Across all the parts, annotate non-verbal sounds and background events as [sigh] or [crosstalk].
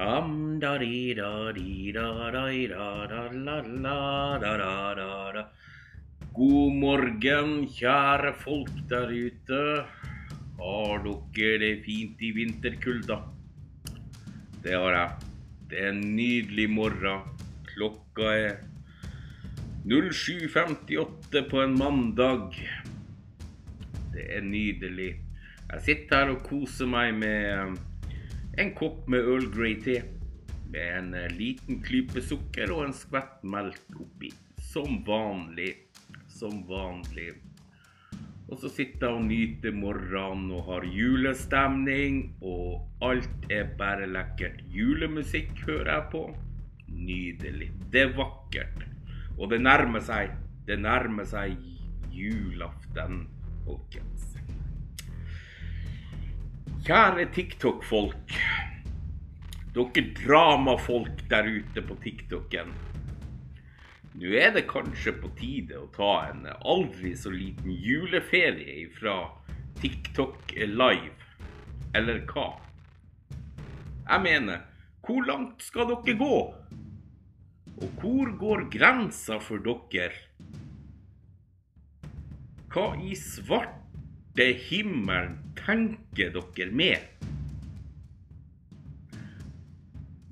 Tam da di da di da da da da la la da da da da. God morgen, kjære folk der ute. Har dere det fint i vinterkulda? Det har jeg. Det er en nydelig morgen. Klokka er 07.58 på en mandag. Det er nydelig. Jeg sitter her og koser meg med en kopp med Earl Grey te. Med en eh, liten klype sukker og en skvett melk oppi. Som vanlig. Som vanlig. Og så sitter jeg og nyter morgenen og har julestemning. Og alt er bare lekkert. Julemusikk hører jeg på. Nydelig. Det er vakkert. Og det nærmer seg. Det nærmer seg julaften, folkens. Kjære TikTok-folk. Dere dramafolk der ute på TikToken. Nå er det kanskje på tide å ta en aldri så liten juleferie fra TikTok live. Eller hva? Jeg mener, hvor langt skal dere gå? Og hvor går grensa for dere? Hva i svarte himmelen tenker dere med?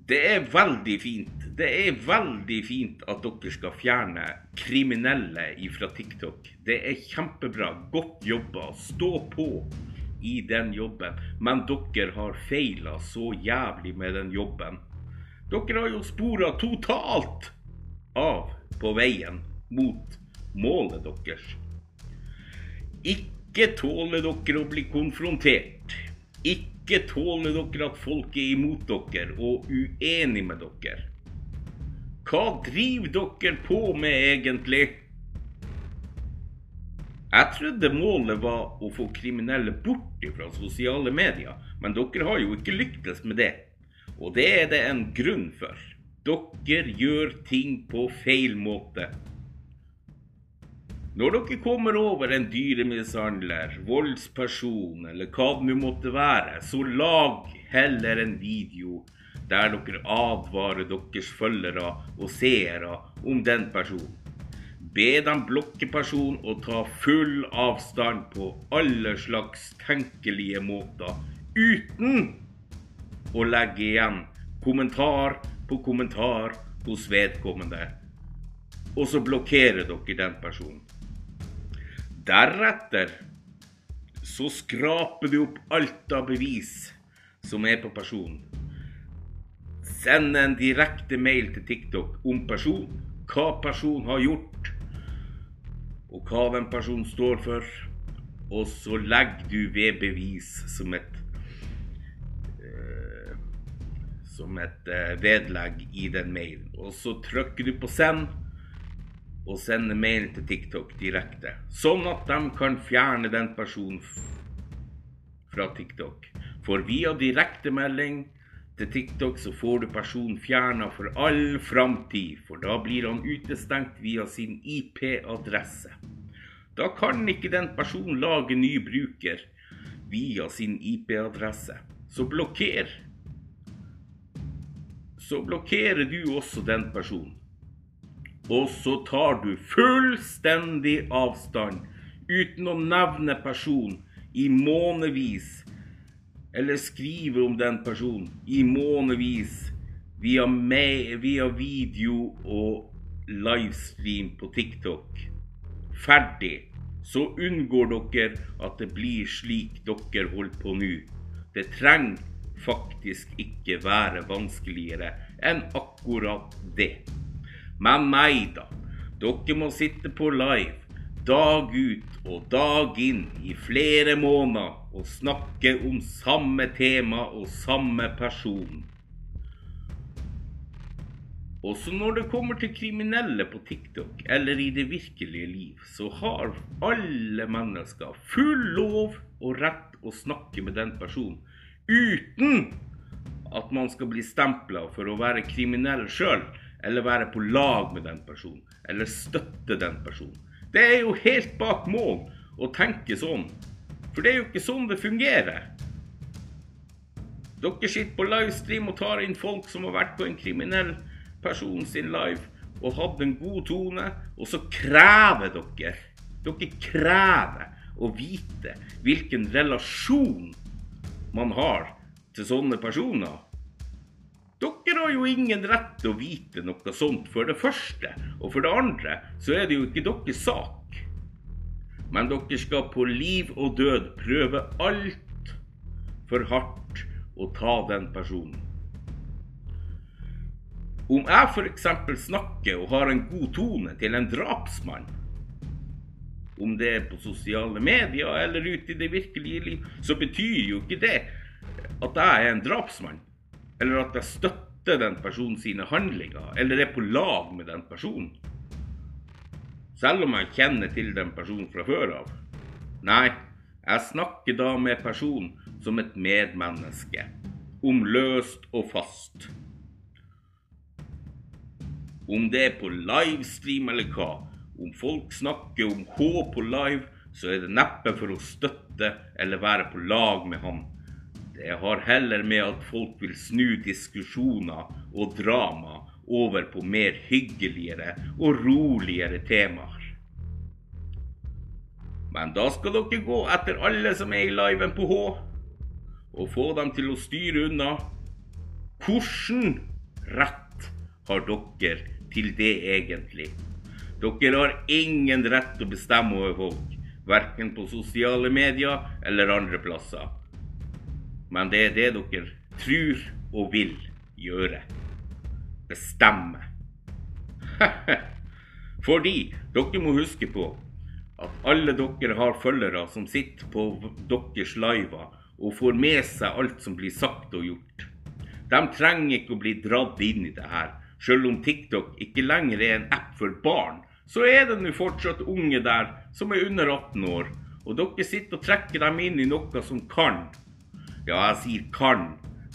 Det er veldig fint. Det er veldig fint at dere skal fjerne kriminelle fra TikTok. Det er kjempebra. Godt jobba. Stå på i den jobben. Men dere har feila så jævlig med den jobben. Dere har jo spora totalt av på veien mot målet deres. Ikke tåler dere å bli konfrontert. Ikke tåler dere at folk er imot dere og uenig med dere. Hva driver dere på med egentlig? Jeg trodde målet var å få kriminelle bort fra sosiale medier, men dere har jo ikke lyktes med det. Og det er det en grunn for. Dere gjør ting på feil måte. Når dere kommer over en dyremishandler, voldsperson eller hva det nå måtte være, så lag heller en video der dere advarer deres følgere og seere om den personen. Be dem blokke personen og ta full avstand på alle slags tenkelige måter, uten å legge igjen kommentar på kommentar hos vedkommende. Og så blokkerer dere den personen. Deretter så skraper du opp alt av bevis som er på personen. Send en direkte mail til TikTok om personen, hva personen har gjort, og hva den personen står for. Og så legger du ved bevis som et eh, som et eh, vedlegg i den mailen. Og så trykker du på send og sende mail til TikTok direkte, sånn at de kan fjerne den personen fra TikTok. For via direktemelding til TikTok så får du personen fjerna for all framtid, for da blir han utestengt via sin IP-adresse. Da kan ikke den personen lage ny bruker via sin IP-adresse. Så blokker. Så blokkerer du også den personen. Og så tar du fullstendig avstand uten å nevne personen i månevis. Eller skrive om den personen i månevis via, via video og livestream på TikTok. Ferdig. Så unngår dere at det blir slik dere holder på nå. Det trenger faktisk ikke være vanskeligere enn akkurat det. Men nei da. Dere må sitte på live dag ut og dag inn i flere måneder og snakke om samme tema og samme person. Også når det kommer til kriminelle på TikTok eller i det virkelige liv, så har alle mennesker full lov og rett å snakke med den personen uten at man skal bli stempla for å være kriminell sjøl eller være på lag med den personen, eller støtte den personen. Det er jo helt bak mål å tenke sånn, for det er jo ikke sånn det fungerer. Dere sitter på livestream og tar inn folk som har vært på en kriminell person sin live og hatt en god tone, og så krever dere Dere krever å vite hvilken relasjon man har til sånne personer. Har jo ingen rett til å vite noe sånt for det første, og for det andre så er det jo ikke deres sak. Men dere skal på liv og død prøve alt for hardt å ta den personen. Om jeg f.eks. snakker og har en god tone til en drapsmann, om det er på sosiale medier eller ute i det virkelige liv, så betyr jo ikke det at jeg er en drapsmann. Eller at jeg støtter den personen sine handlinger, eller er på lag med den personen. Selv om jeg kjenner til den personen fra før av. Nei, jeg snakker da med personen som et medmenneske. Om løst og fast. Om det er på livestream eller hva, om folk snakker om H på live, så er det neppe for å støtte eller være på lag med han. Det har heller med at folk vil snu diskusjoner og drama over på mer hyggeligere og roligere temaer. Men da skal dere gå etter alle som er i liven på H, og få dem til å styre unna. Hvordan rett har dere til det egentlig? Dere har ingen rett til å bestemme over folk, verken på sosiale medier eller andre plasser. Men det er det dere tror og vil gjøre. Bestemme. [laughs] Fordi dere må huske på at alle dere har følgere som sitter på deres liver og får med seg alt som blir sagt og gjort. De trenger ikke å bli dratt inn i det her, selv om TikTok ikke lenger er en app for barn, så er det nå fortsatt unge der som er under 18 år, og dere sitter og trekker dem inn i noe som kan, ja, jeg sier kan,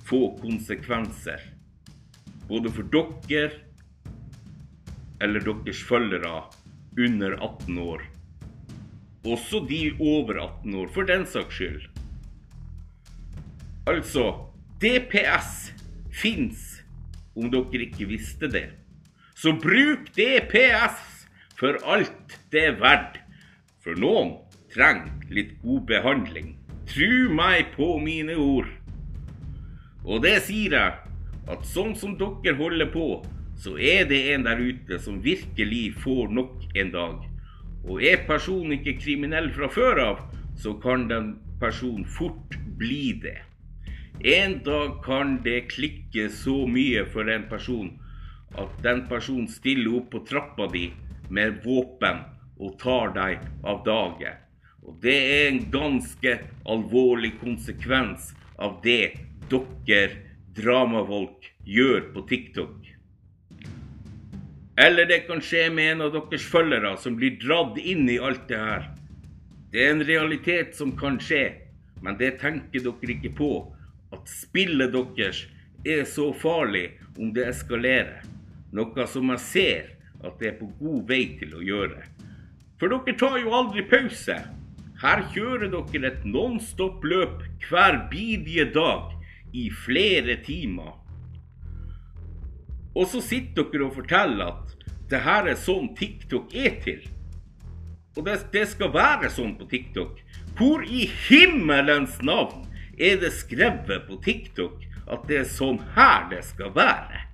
få konsekvenser. Både for dere eller deres følgere under 18 år. Også de over 18 år, for den saks skyld. Altså, DPS fins om dere ikke visste det. Så bruk DPS for alt det er verdt. For noen trenger litt god behandling. Tru meg på mine ord. Og det sier jeg, at sånn som dere holder på, så er det en der ute som virkelig får nok en dag. Og er personen ikke kriminell fra før av, så kan den personen fort bli det. En dag kan det klikke så mye for en person at den personen stiller opp på trappa di med våpen og tar deg av dage. Og det er en ganske alvorlig konsekvens av det dere dramafolk gjør på TikTok. Eller det kan skje med en av deres følgere som blir dratt inn i alt det her. Det er en realitet som kan skje, men det tenker dere ikke på. At spillet deres er så farlig om det eskalerer. Noe som jeg ser at det er på god vei til å gjøre. For dere tar jo aldri pause. Her kjører dere et nonstop-løp hver bidige dag i flere timer. Og så sitter dere og forteller at det her er sånn TikTok er til. Og det, det skal være sånn på TikTok. Hvor i himmelens navn er det skrevet på TikTok at det er sånn her det skal være?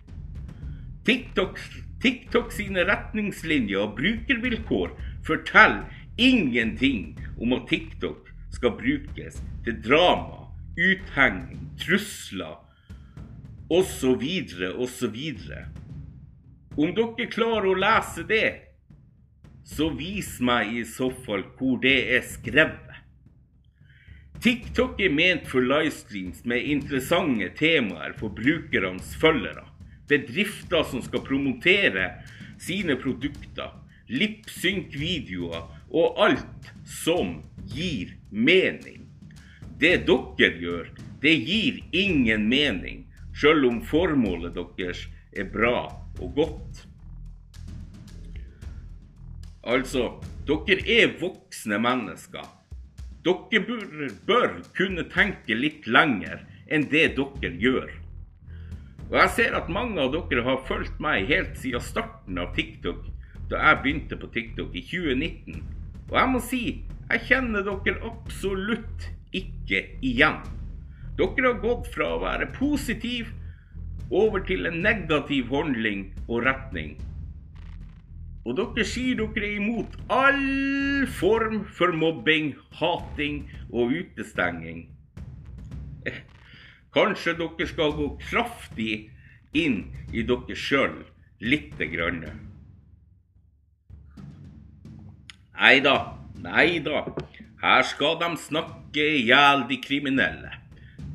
TikTok TikTok sine retningslinjer og brukervilkår forteller ingenting om at TikTok skal brukes til drama, uthenging, trusler osv. osv. Om dere klarer å lese det, så vis meg i så fall hvor det er skrevet. TikTok er ment for livestreams med interessante temaer for brukernes følgere bedrifter som skal promotere sine produkter, lipsynk-videoer og alt som gir mening. Det dere gjør, det gir ingen mening, sjøl om formålet deres er bra og godt. Altså, dere er voksne mennesker. Dere bør, bør kunne tenke litt lenger enn det dere gjør. Og jeg ser at mange av dere har fulgt meg helt siden starten av TikTok, da jeg begynte på TikTok i 2019. Og jeg må si, jeg kjenner dere absolutt ikke igjen. Dere har gått fra å være positiv over til en negativ handling og retning. Og dere sier dere er imot all form for mobbing, hating og utestenging. Kanskje dere skal gå kraftig inn i dere sjøl lite grann. Nei da, nei da. Her skal de snakke i hjel de kriminelle.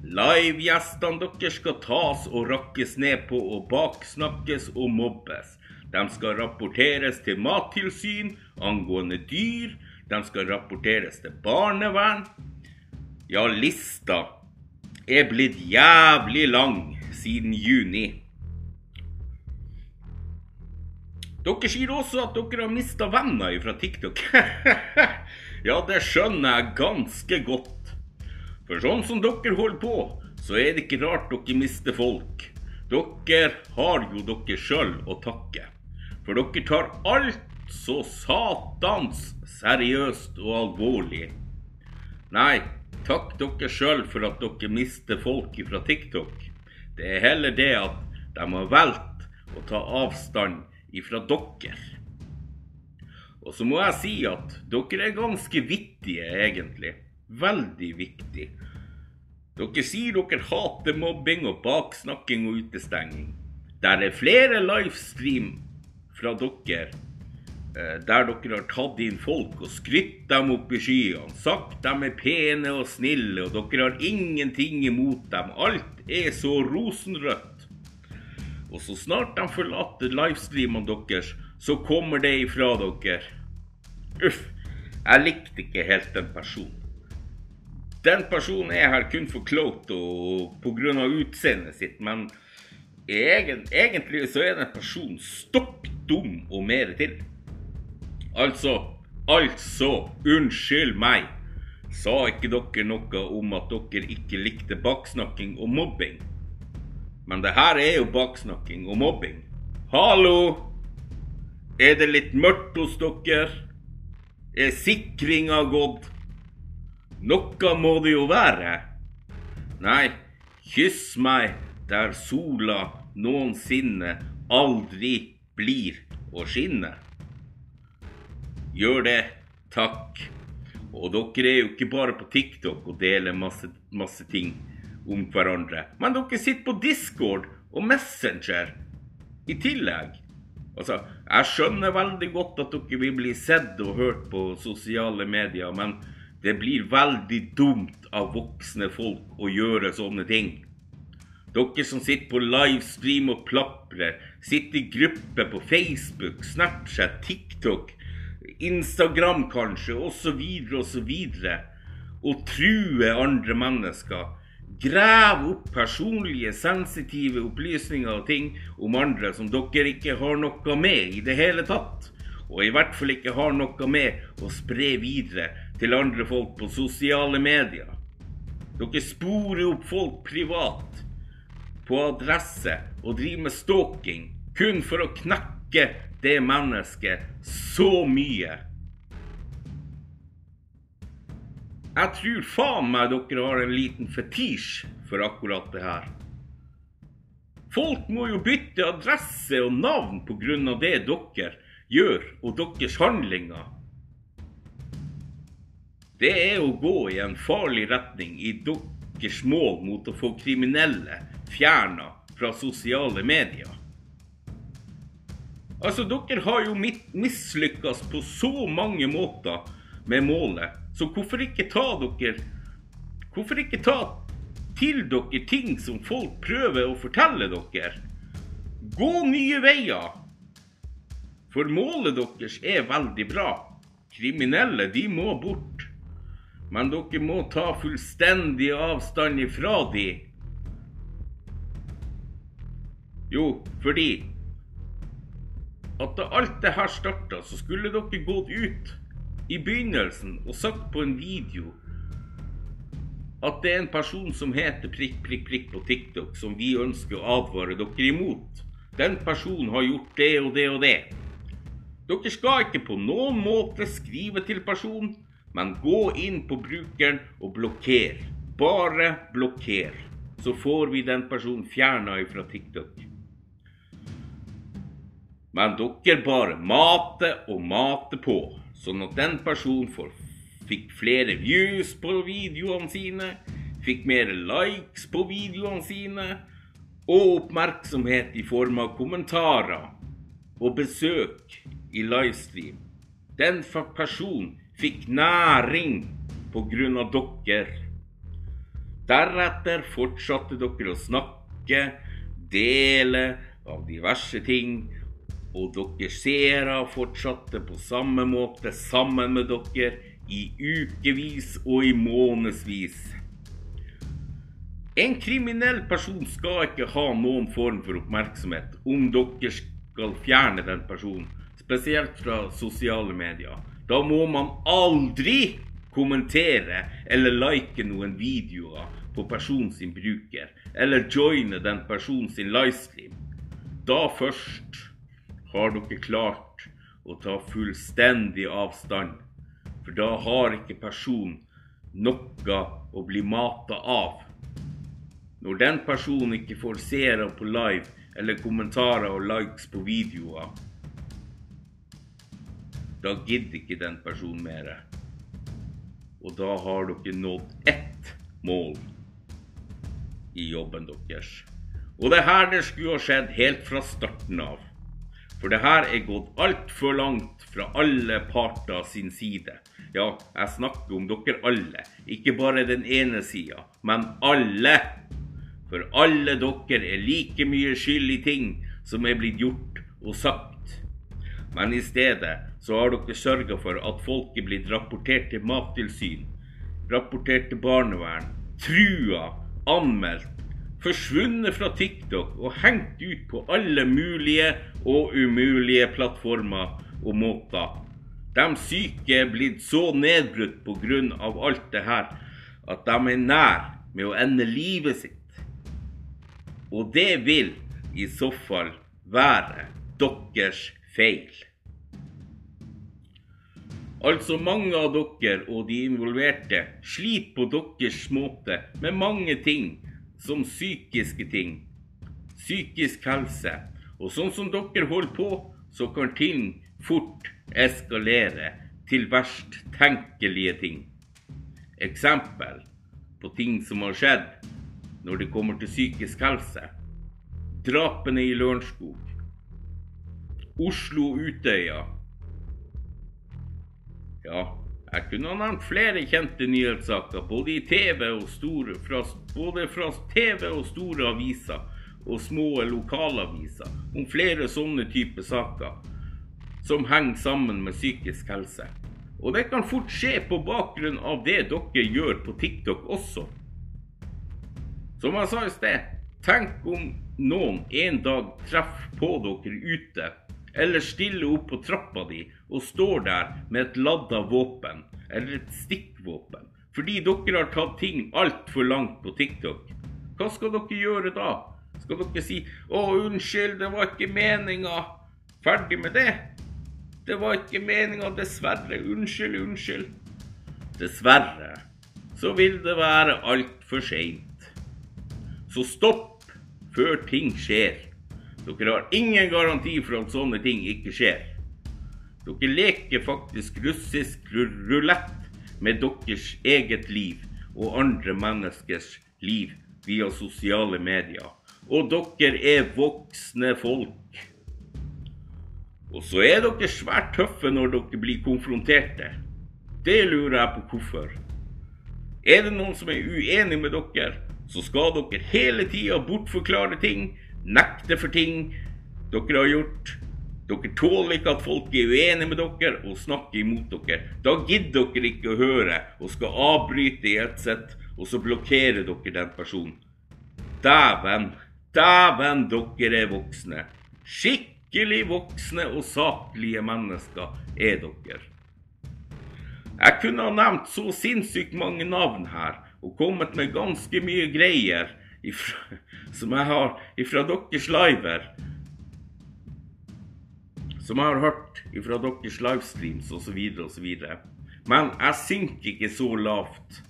Livegjestene deres skal tas og rakkes ned på og baksnakkes og mobbes. De skal rapporteres til mattilsyn angående dyr. De skal rapporteres til barnevern. Ja, lista er blitt jævlig lang siden juni. Dere sier også at dere har mista venner fra TikTok. [laughs] ja, det skjønner jeg ganske godt. For sånn som dere holder på, så er det ikke rart dere mister folk. Dere har jo dere sjøl å takke. For dere tar alt så satans seriøst og alvorlig. Nei, takk dere sjøl for at dere mister folk fra TikTok. Det er heller det at de har valgt å ta avstand ifra dere. Og så må jeg si at dere er ganske vittige, egentlig. Veldig viktig. Dere sier dere hater mobbing og baksnakking og utestenging. Der er flere livestream fra dere eh, der dere har tatt inn folk og skrytt dem opp i skyene, sagt dem er pene og snille, og dere har ingenting imot dem. Alt er så rosenrødt. Og så snart de forlater livestreamene deres, så kommer det ifra dere. Uff, jeg likte ikke helt den personen. Den personen er her kun for clout og pga. utseendet sitt, men egen, egentlig så er den personen stokk dum og mer til. Altså, altså, unnskyld meg. Sa ikke dere noe om at dere ikke likte baksnakking og mobbing? Men det her er jo baksnakking og mobbing. Hallo! Er det litt mørkt hos dere? Er sikringa gått? Noe må det jo være. Nei, kyss meg der sola noensinne aldri blir å skinne. Gjør det, takk. Og dere er jo ikke bare på TikTok og deler masse, masse ting om hverandre. Men dere sitter på Discord og Messenger i tillegg. Altså, jeg skjønner veldig godt at dere vil bli sett og hørt på sosiale medier, men det blir veldig dumt av voksne folk å gjøre sånne ting. Dere som sitter på livestream og plaprer, sitter i gruppe på Facebook, Snapchat, TikTok, Instagram kanskje, osv., osv., og truer andre mennesker Grav opp personlige, sensitive opplysninger og ting om andre som dere ikke har noe med i det hele tatt. Og i hvert fall ikke har noe med å spre videre til andre folk på sosiale medier. Dere sporer opp folk privat, på adresse, og driver med stalking kun for å knekke det mennesket så mye Jeg tror faen meg dere har en liten fetisj for akkurat det her. Folk må jo bytte adresse og navn pga. det dere gjør og deres handlinger. Det er å gå i en farlig retning i deres mål mot å få kriminelle fjerna fra sosiale medier. Altså, dere har jo mislykkes på så mange måter med målet så hvorfor ikke ta dere Hvorfor ikke ta til dere ting som folk prøver å fortelle dere? Gå nye veier. For målet deres er veldig bra. Kriminelle, de må bort. Men dere må ta fullstendig avstand ifra de. Jo, fordi at da alt det her starta, så skulle dere gått ut i begynnelsen og sagt på en video at det er en person som heter prikk, prikk, prikk på TikTok, som vi ønsker å advare dere imot. Den personen har gjort det og det og det. Dere skal ikke på noen måte skrive til personen, men gå inn på brukeren og blokker. Bare blokker. Så får vi den personen fjerna fra TikTok. Men dere bare mater og mater på, sånn at den personen fikk flere views på videoene sine, fikk mer likes på videoene sine, og oppmerksomhet i form av kommentarer og besøk i livestream. Den personen fikk næring av dere. Deretter fortsatte dere å snakke, dele av diverse ting, og dere seere fortsatte på samme måte sammen med dere i ukevis og i månedsvis. En kriminell person skal ikke ha noen form for oppmerksomhet om dere skal fjerne den personen, spesielt fra sosiale medier. Da må man aldri kommentere eller like noen videoer på personen sin bruker, eller joine den personen sin livestream. Da først har dere klart å ta fullstendig avstand for da har ikke personen noe å bli mata av. Når den personen ikke får seere på live eller kommentarer og likes på videoer, da gidder ikke den personen mer. Og da har dere nådd ett mål i jobben deres. Og det her det skulle ha skjedd helt fra starten av. For det her er gått altfor langt fra alle parter sin side. Ja, jeg snakker om dere alle, ikke bare den ene sida, men alle. For alle dere er like mye skyld i ting som er blitt gjort og sagt. Men i stedet så har dere sørga for at folk er blitt rapportert til Mattilsyn, rapportert til barnevern, trua, anmeldt, forsvunnet fra TikTok og hengt ut på alle mulige og umulige plattformer og måter de syke er blitt så nedbrutt pga. alt det her at de er nær med å ende livet sitt. Og det vil i så fall være deres feil. Altså mange av dere og de involverte sliter på deres måte med mange ting, som psykiske ting, psykisk helse. Og sånn som dere holder på, så kan ting fort eskalere til verst tenkelige ting. Eksempel på ting som har skjedd når det kommer til psykisk helse. Drapene i Lørenskog. Oslo-Utøya. Ja, jeg kunne ha nevnt flere kjente nyhetssaker, både TV store, fra, både fra TV og store aviser og små lokalaviser, om flere sånne typer saker som henger sammen med psykisk helse. Og det kan fort skje på bakgrunn av det dere gjør på TikTok også. Som jeg sa i sted, tenk om noen en dag treffer på dere ute, eller stiller opp på trappa di og står der med et ladda våpen, eller et stikkvåpen, fordi dere har tatt ting altfor langt på TikTok. Hva skal dere gjøre da? Skal dere si 'Å, unnskyld, det var ikke meninga'? Ferdig med det? Det var ikke meninga, dessverre. Unnskyld, unnskyld. Dessverre så vil det være altfor seint. Så stopp før ting skjer. Dere har ingen garanti for at sånne ting ikke skjer. Dere leker faktisk russisk rulett med deres eget liv og andre menneskers liv via sosiale medier. Og dere er voksne folk. Og så er dere svært tøffe når dere blir konfronterte. Det lurer jeg på hvorfor. Er det noen som er uenig med dere, så skal dere hele tida bortforklare ting, nekte for ting dere har gjort. Dere tåler ikke at folk er uenige med dere og snakker imot dere. Da gidder dere ikke å høre og skal avbryte i ett sett, og så blokkerer dere den personen. Dæven, dæven, dere er voksne. Skikkelig voksne og saklige mennesker er dere. Jeg kunne ha nevnt så sinnssykt mange navn her, og kommet med ganske mye greier ifra, [laughs] som jeg har ifra deres liver. Som jeg har hørt fra deres livestreams osv. osv. Men jeg synker ikke så lavt.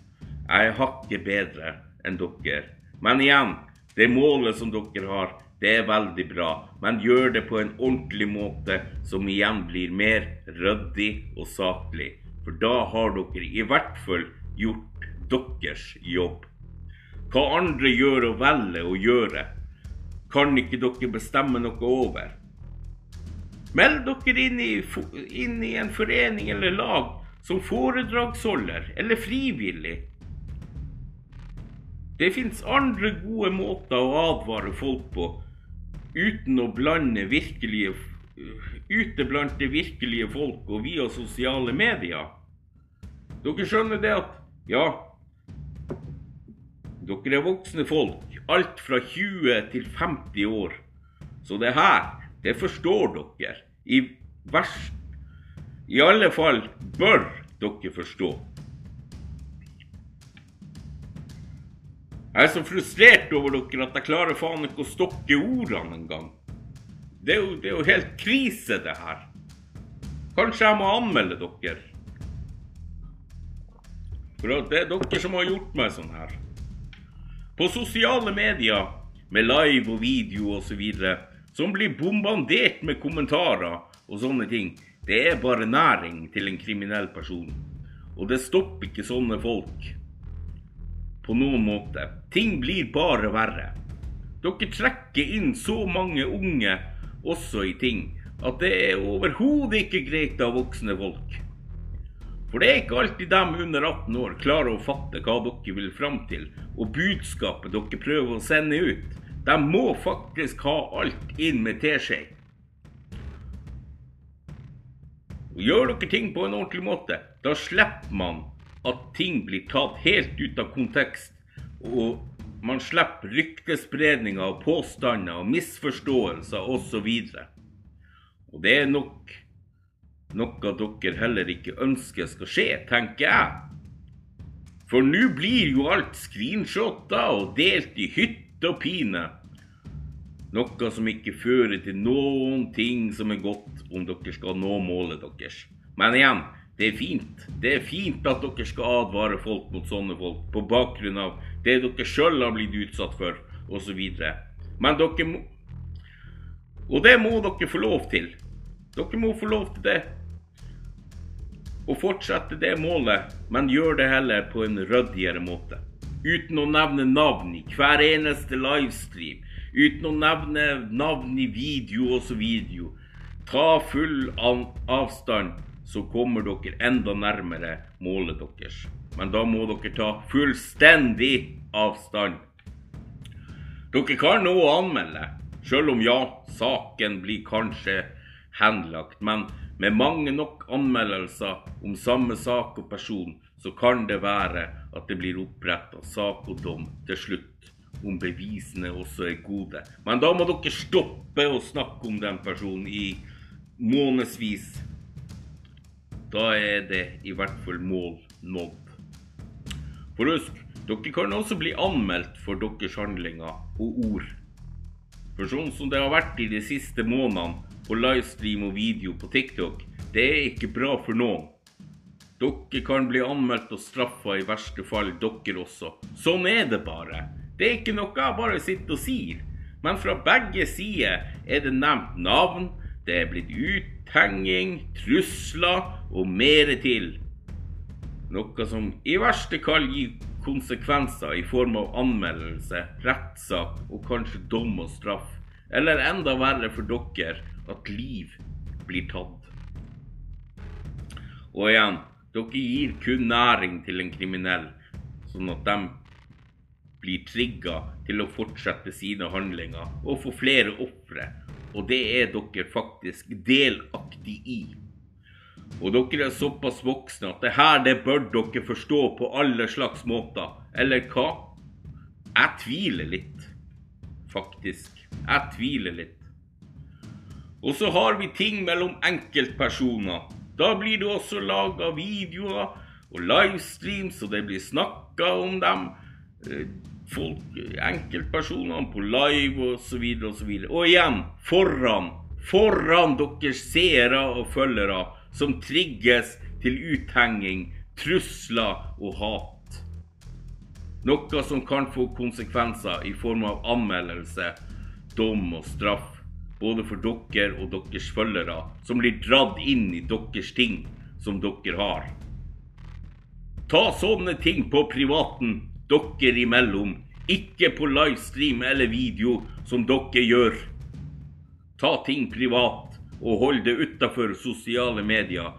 Jeg er hakket bedre enn dere. Men igjen, det målet som dere har, det er veldig bra, men gjør det på en ordentlig måte som igjen blir mer ryddig og saklig. For da har dere i hvert fall gjort deres jobb. Hva andre gjør og velger å gjøre, kan ikke dere bestemme noe over. Meld dere inn i, inn i en forening eller lag som foredragsholder eller frivillig. Det fins andre gode måter å advare folk på uten å blande virkelige ute blant det virkelige folk og via sosiale medier. Dere skjønner det at ja, dere er voksne folk, alt fra 20 til 50 år. Så det her, det forstår dere. I vers I alle fall bør dere forstå. Jeg er så frustrert over dere at jeg klarer faen ikke å stokke ordene engang. Det, det er jo helt krise, det her. Kanskje jeg må anmelde dere. For det er dere som har gjort meg sånn her. På sosiale medier, med live og video osv., som blir bombardert med kommentarer og sånne ting, det er bare næring til en kriminell person. Og det stopper ikke sånne folk på noen måte. Ting blir bare verre. Dere trekker inn så mange unge også i ting at det er overhodet ikke greit av voksne folk. For det er ikke alltid dem under 18 år klarer å fatte hva dere vil fram til, og budskapet dere prøver å sende ut. De må faktisk ha alt inn med teskje. Gjør dere ting på en ordentlig måte, da slipper man at ting blir tatt helt ut av kontekst, og man slipper ryktespredninger og påstander og misforståelser osv. Og det er nok noe dere heller ikke ønsker skal skje, tenker jeg. For nå blir jo alt screenshotta og delt i hytte og pine. Noe som ikke fører til noen ting som er godt om dere skal nå målet deres. Men igjen, det er fint. Det er fint at dere skal advare folk mot sånne folk på bakgrunn av det dere sjøl har blitt utsatt for, osv. Men dere må Og det må dere få lov til. Dere må få lov til det. Og fortsette det målet, men gjør det heller på en ryddigere måte. Uten å nevne navn i hver eneste livestream. Uten å nevne navn i video osv. Ta full avstand så kommer dere enda nærmere målet deres. Men da må dere ta fullstendig avstand. Dere kan nå anmelde, selv om ja, saken blir kanskje henlagt. Men med mange nok anmeldelser om samme sak og person, så kan det være at det blir oppretta sak og dom til slutt. Om bevisene også er gode. Men da må dere stoppe å snakke om den personen i månedsvis da er det i hvert fall mål nådd. For husk, dere kan også bli anmeldt for deres handlinger og ord. For sånn som det har vært i de siste månedene på livestream og video på TikTok, det er ikke bra for noen. Dere kan bli anmeldt og straffa i verste fall, dere også. Sånn er det bare. Det er ikke noe jeg bare sitter og sier. Men fra begge sider er det nevnt navn, det er blitt uthenging, trusler og mere til. Noe som i verste fall gir konsekvenser i form av anmeldelse, rettssak og kanskje dom og straff. Eller enda verre for dere at liv blir tatt. Og igjen, dere gir kun næring til en kriminell, sånn at de blir trigga til å fortsette sine handlinger og få flere ofre og det er dere faktisk delaktig i. Og dere er såpass voksne at det her det bør dere forstå på alle slags måter. Eller hva? Jeg tviler litt, faktisk. Jeg tviler litt. Og så har vi ting mellom enkeltpersoner. Da blir det også laga videoer og livestreams, og det blir snakka om dem. Eh, folk, enkeltpersonene på live osv. Og, Og, og igjen, foran, foran deres seere og følgere, som trigges til uthenging, trusler og hat. Noe som kan få konsekvenser i form av anmeldelse, dom og straff. Både for dere og deres følgere, som blir dratt inn i deres ting som dere har. Ta sånne ting på privaten dere imellom, ikke på livestream eller video som dere gjør. Ta ting privat og hold det utafor sosiale medier.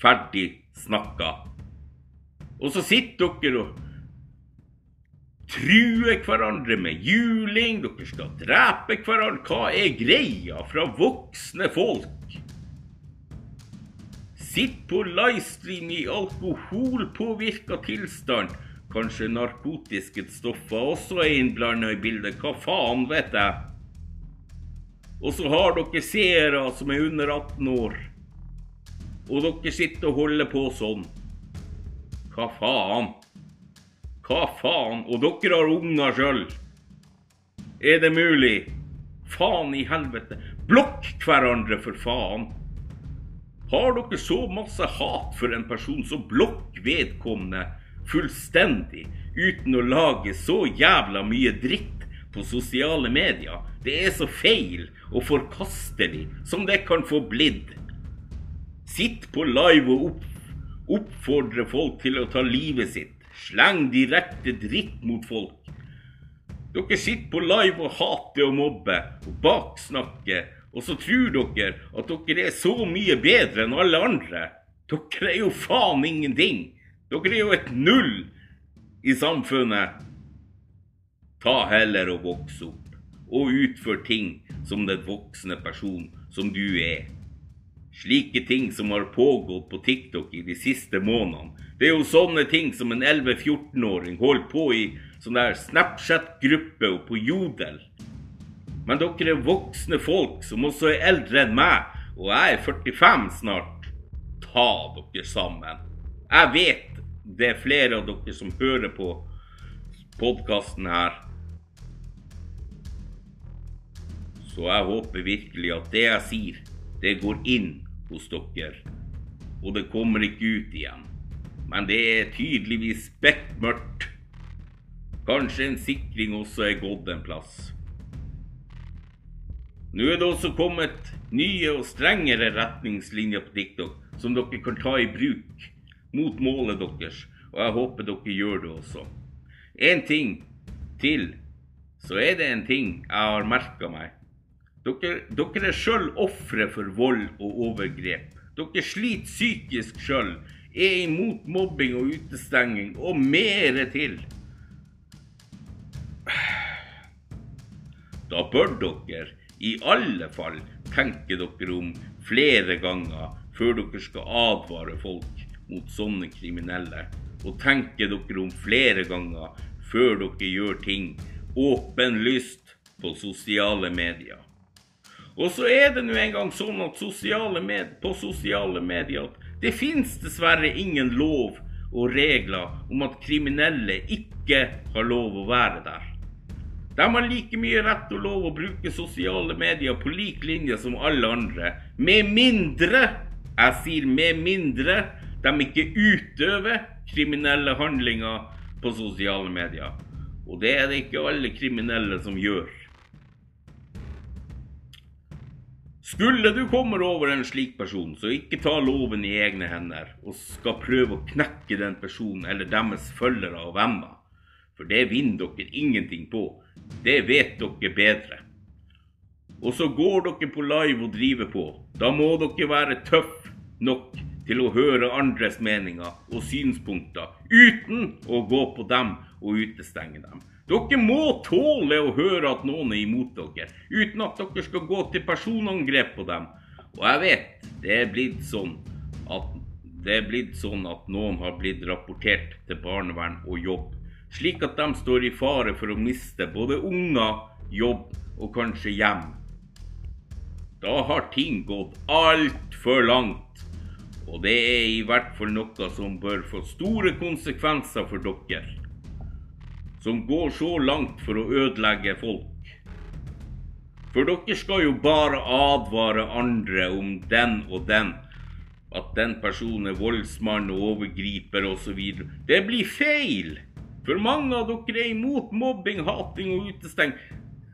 Ferdig snakka. Og så sitter dere og truer hverandre med juling. Dere skal drepe hverandre. Hva er greia fra voksne folk? Sitt på livestream i alkoholpåvirka tilstand. Kanskje narkotiske stoffer også er innblanda i bildet. Hva faen vet jeg? Og så har dere seere som er under 18 år. Og dere sitter og holder på sånn. Hva faen? Hva faen? Og dere har unger sjøl. Er det mulig? Faen i helvete. Blokk hverandre, for faen. Har dere så masse hat for en person, så blokk vedkommende fullstendig uten å lage så jævla mye dritt på sosiale medier. Det er så feil og forkastelig som det kan få blitt. Sitt på live og opp, oppfordre folk til å ta livet sitt. Sleng direkte dritt mot folk. Dere sitter på live og hater og mobber og baksnakker og så tror dere at dere er så mye bedre enn alle andre. Dere er jo faen ingenting. Dere er jo et null i samfunnet. Ta heller og voks opp, og utfør ting som den voksne person som du er. Slike ting som har pågått på TikTok i de siste månedene. Det er jo sånne ting som en 11-14-åring holder på i sånn der Snapchat-gruppe og på Jodel. Men dere er voksne folk som også er eldre enn meg, og jeg er 45 snart. Ta dere sammen. Jeg vet det er flere av dere som hører på podkasten her. Så jeg håper virkelig at det jeg sier, det går inn hos dere. Og det kommer ikke ut igjen. Men det er tydeligvis bekmørkt. Kanskje en sikring også er gått en plass. Nå er det også kommet nye og strengere retningslinjer på TikTok som dere kan ta i bruk mot målet deres, og jeg håper dere gjør det også. En ting til, så er det en ting jeg har merka meg. Dere, dere er sjøl ofre for vold og overgrep. Dere sliter psykisk sjøl, er imot mobbing og utestenging og mere til. Da bør dere i alle fall tenke dere om flere ganger før dere skal advare folk mot sånne kriminelle. Og tenke dere om flere ganger før dere gjør ting åpenlyst på sosiale medier. Og så er det nå engang sånn at sosiale på sosiale medier det fins dessverre ingen lov og regler om at kriminelle ikke har lov å være der. De har like mye rett og lov å bruke sosiale medier på lik linje som alle andre, med mindre, jeg sier med mindre, de ikke utøver kriminelle handlinger på sosiale medier. Og det er det ikke alle kriminelle som gjør. Skulle du komme over en slik person, så ikke ta loven i egne hender og skal prøve å knekke den personen eller deres følgere og venner. For det vinner dere ingenting på. Det vet dere bedre. Og så går dere på live og driver på. Da må dere være tøff nok til å høre andres meninger og synspunkter uten å gå på dem og utestenge dem. Dere må tåle å høre at noen er imot dere, uten at dere skal gå til personangrep på dem. Og jeg vet det er blitt sånn at det er blitt sånn at noen har blitt rapportert til barnevern og jobb slik at de står i fare for å miste både unger, jobb og kanskje hjem. Da har ting gått altfor langt. Og det er i hvert fall noe som bør få store konsekvenser for dere. Som går så langt for å ødelegge folk. For dere skal jo bare advare andre om den og den. At den personen er voldsmann og overgriper osv. Det blir feil! For mange av dere er imot mobbing, hating og utesteng.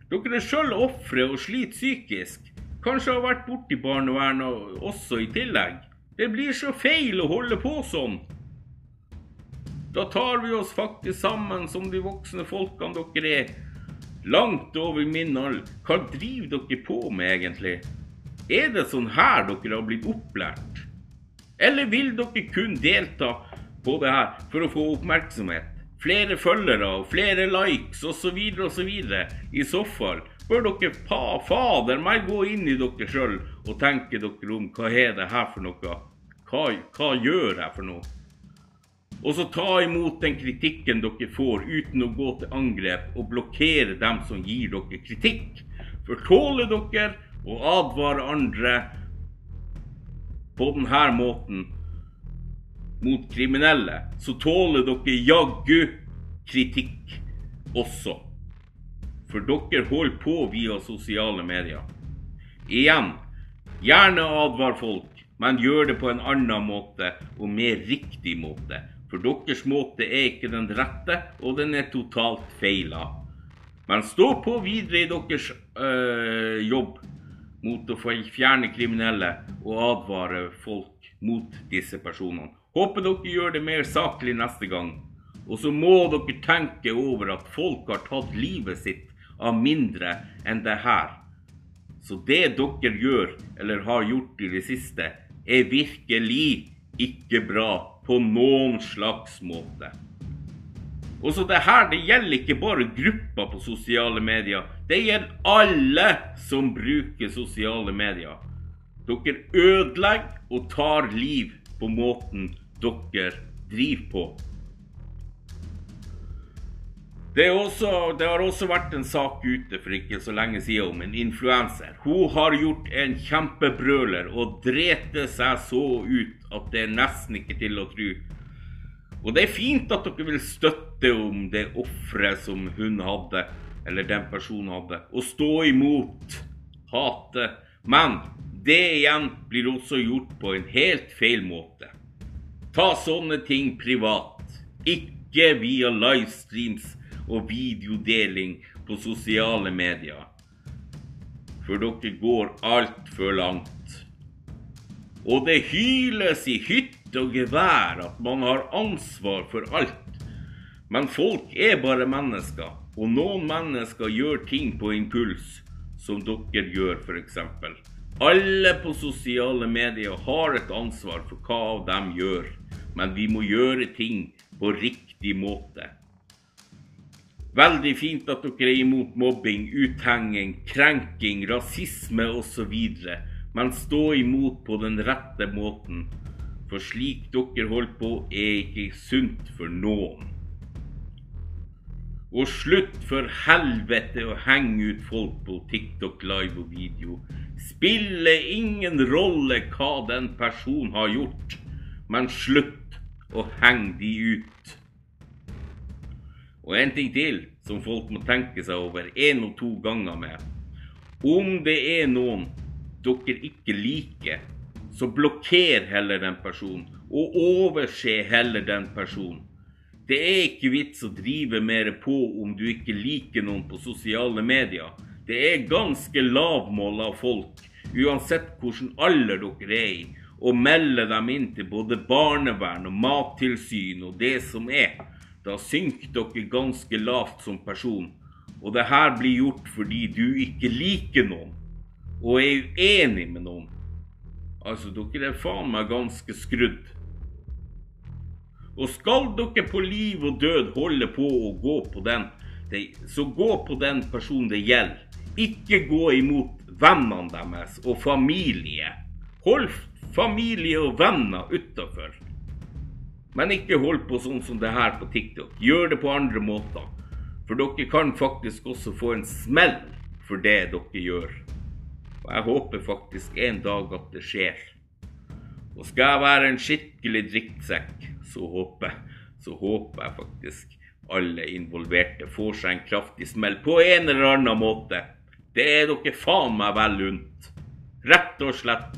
Dere er sjøl ofre og sliter psykisk. Kanskje har vært borti barnevernet også i tillegg. Det blir så feil å holde på sånn. Da tar vi oss faktisk sammen som de voksne folkene dere er. Langt over min alder. Hva driver dere på med egentlig? Er det sånn her dere har blitt opplært? Eller vil dere kun delta på det her for å få oppmerksomhet? Flere følgere og flere likes osv. osv. I så fall bør dere pa, fader meg gå inn i dere sjøl og tenke dere om hva er det her for noe? Hva, hva gjør jeg for noe? Og så ta imot den kritikken dere får uten å gå til angrep og blokkere dem som gir dere kritikk. For tåler dere å advare andre på denne måten mot kriminelle, så tåler dere jaggu kritikk også. For dere holder på via sosiale medier. Igjen, gjerne advar folk, men gjør det på en annen måte og mer riktig måte. For deres måte er ikke den rette, og den er totalt feila. Men stå på videre i deres øh, jobb mot å fjerne kriminelle og advare folk mot disse personene. Håper dere gjør det mer saklig neste gang. Og så må dere tenke over at folk har tatt livet sitt av mindre enn det her. Så det dere gjør, eller har gjort i det siste, er virkelig ikke bra på noen slags måte. Og så det her, det gjelder ikke bare grupper på sosiale medier. Det gjelder alle som bruker sosiale medier. Dere ødelegger og tar liv på måten dere driver på. Det, også, det, har også vært en sak ute for ikke så lenge siden om en influenser. Hun har gjort en kjempebrøler og drete seg så ut at det er nesten ikke til å tro. Og det er fint at dere vil støtte om det offeret som hun hadde, eller den personen hadde, og stå imot hatet. Men det igjen blir også gjort på en helt feil måte. Ta sånne ting privat, ikke via livestreams og videodeling på sosiale medier. For dere går altfor langt. Og det hyles i hytt og gevær at man har ansvar for alt. Men folk er bare mennesker, og noen mennesker gjør ting på impuls, som dere gjør f.eks. Alle på sosiale medier har et ansvar for hva de gjør, men vi må gjøre ting på riktig måte. Veldig fint at dere er imot mobbing, uthenging, krenking, rasisme osv. Men stå imot på den rette måten. For slik dere holder på, er ikke sunt for noen. Og slutt for helvete å henge ut folk på TikTok live og video. Spiller ingen rolle hva den personen har gjort, men slutt å henge de ut. Og en ting til som folk må tenke seg over én og to ganger med. Om det er noen dere ikke liker, så blokker heller den personen, og overse heller den personen. Det er ikke vits å drive mer på om du ikke liker noen på sosiale medier. Det er ganske lavmål av folk, uansett hvilken alder dere er i, å melde dem inn til både barnevern og mattilsyn og det som er. Da synker dere ganske lavt som person. Og det her blir gjort fordi du ikke liker noen, og er uenig med noen. Altså, dere er faen meg ganske skrudd. Og skal dere på liv og død holde på å gå på den, så gå på den personen det gjelder. Ikke gå imot vennene deres og familie. Hold familie og venner utafor. Men ikke hold på sånn som det her på TikTok. Gjør det på andre måter. For dere kan faktisk også få en smell for det dere gjør. Og jeg håper faktisk en dag at det skjer. Og skal jeg være en skikkelig drittsekk, så håper, så håper jeg faktisk alle involverte får seg en kraftig smell på en eller annen måte. Det er dere faen meg vel unt. Rett og slett.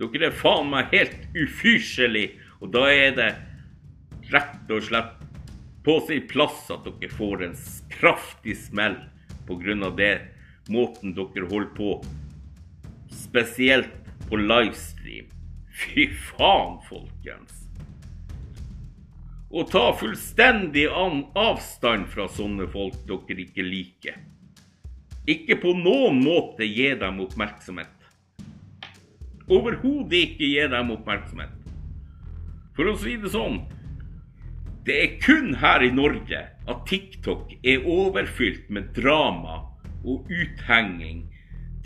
Dere er faen meg helt ufyselig, og da er det rett og slett på sin plass at dere får en kraftig smell pga. det måten dere holder på. Spesielt på livestream. Fy faen, folkens. Og ta fullstendig avstand fra sånne folk dere ikke liker. Ikke på noen måte gi dem oppmerksomhet. Overhodet ikke gi dem oppmerksomhet. For å si det sånn Det er kun her i Norge at TikTok er overfylt med drama og uthenging,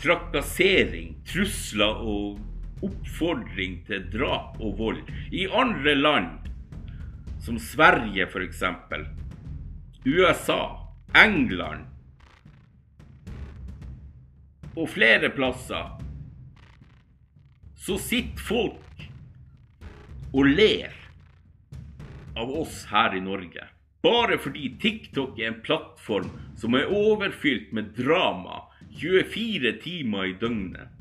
trakassering, trusler og oppfordring til drap og vold. I andre land, som Sverige f.eks., USA, England og flere plasser, så sitter folk og ler av oss her i Norge. Bare fordi TikTok er en plattform som er overfylt med drama 24 timer i døgnet.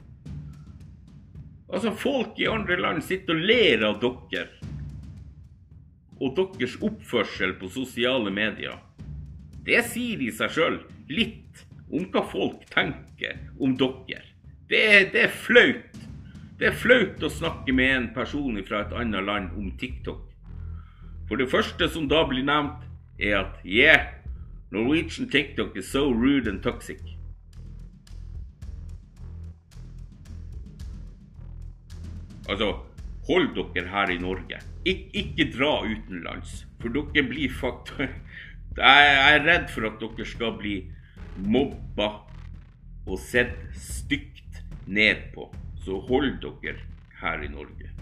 Altså, folk i andre land sitter og ler av dere og deres oppførsel på sosiale medier. Det sier i seg sjøl litt om hva folk tenker om dere. Det det er flaut. Det er flaut å snakke med en person fra et annet land om TikTok. For det første som da blir nevnt, er at yeah, Norwegian TikTok is so rude and toxic. Altså, hold dere her i Norge. Ik ikke dra utenlands, for dere blir fakta... [laughs] Jeg er redd for at dere skal bli mobba og sett stygt ned på. Så hold dere her i Norge.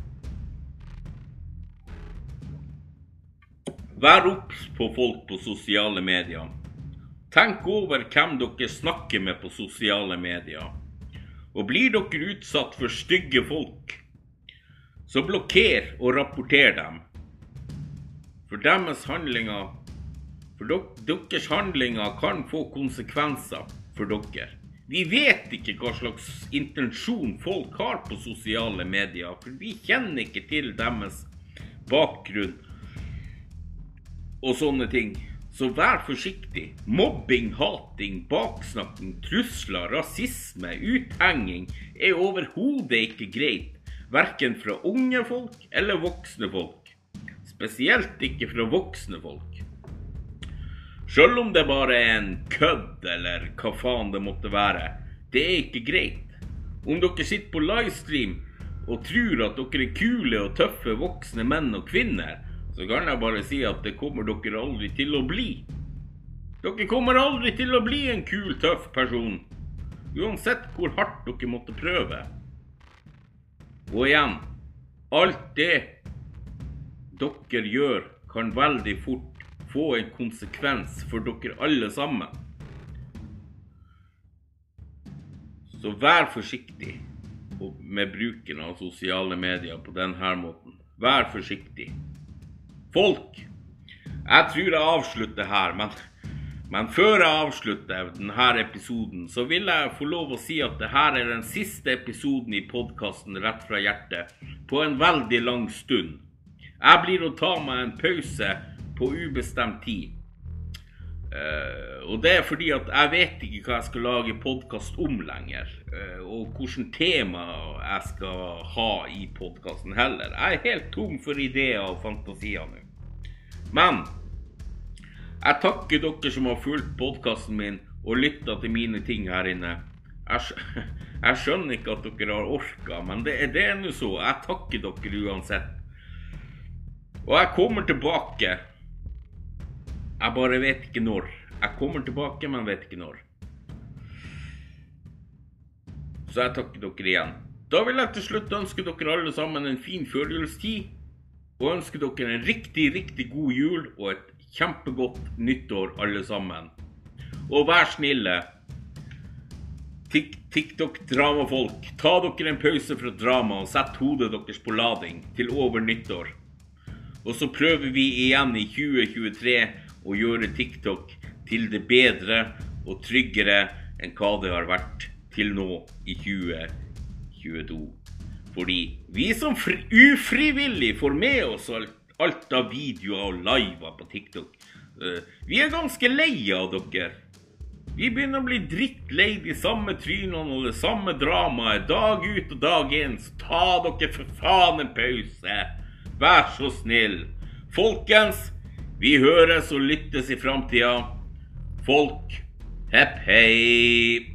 Vær obs på folk på sosiale medier. Tenk over hvem dere snakker med på sosiale medier. Og blir dere utsatt for stygge folk, så blokker og rapporter dem. For deres handlinger For deres handlinger kan få konsekvenser for dere. Vi vet ikke hva slags intensjon folk har på sosiale medier, for vi kjenner ikke til deres bakgrunn og sånne ting. Så vær forsiktig. Mobbing, hating, baksnakking, trusler, rasisme, uthenging er overhodet ikke greit Verken fra unge folk eller voksne folk. Spesielt ikke fra voksne folk. Sjøl om det bare er en kødd eller hva faen det måtte være. Det er ikke greit. Om dere sitter på livestream og tror at dere er kule og tøffe voksne menn og kvinner, så kan jeg bare si at det kommer dere aldri til å bli. Dere kommer aldri til å bli en kul, tøff person. Uansett hvor hardt dere måtte prøve. Og igjen alt det dere gjør, kan veldig fort få en konsekvens for dere alle sammen. Så vær forsiktig med bruken av sosiale medier på denne måten. Vær forsiktig. Folk, jeg tror jeg avslutter her, men men før jeg avslutter denne episoden, så vil jeg få lov å si at dette er den siste episoden i podkasten Rett fra hjertet på en veldig lang stund. Jeg blir å ta meg en pause på ubestemt tid. Uh, og det er fordi at jeg vet ikke hva jeg skal lage podkast om lenger. Uh, og hvilket tema jeg skal ha i podkasten heller. Jeg er helt tom for ideer og fantasier nå. Men jeg takker dere som har fulgt podkasten min og lytta til mine ting her inne. Jeg, [laughs] jeg, skjønner ikke at dere har orka, men det, det er nå så. Jeg takker dere uansett. Og jeg kommer tilbake. Jeg bare vet ikke når. Jeg kommer tilbake, men vet ikke når. Så jeg takker dere igjen. Da vil jeg til slutt ønske dere alle sammen en fin førjulstid. Og ønske dere en riktig, riktig god jul og et kjempegodt nyttår, alle sammen. Og vær snille. TikTok-dramafolk, ta dere en pause fra drama og sett hodet deres på lading til over nyttår. Og så prøver vi igjen i 2023 å gjøre TikTok til det bedre og tryggere enn hva det har vært til nå i 2022. Fordi vi som ufrivillig får med oss alt, av videoer og liver på TikTok, uh, vi er ganske lei av dere. Vi begynner å bli drittlei de samme trynene og det samme dramaet dag ut og dag inn. Så ta dere for faen en pause. Vær så snill. Folkens, vi høres og lyttes i framtida. Folk, hepp hei.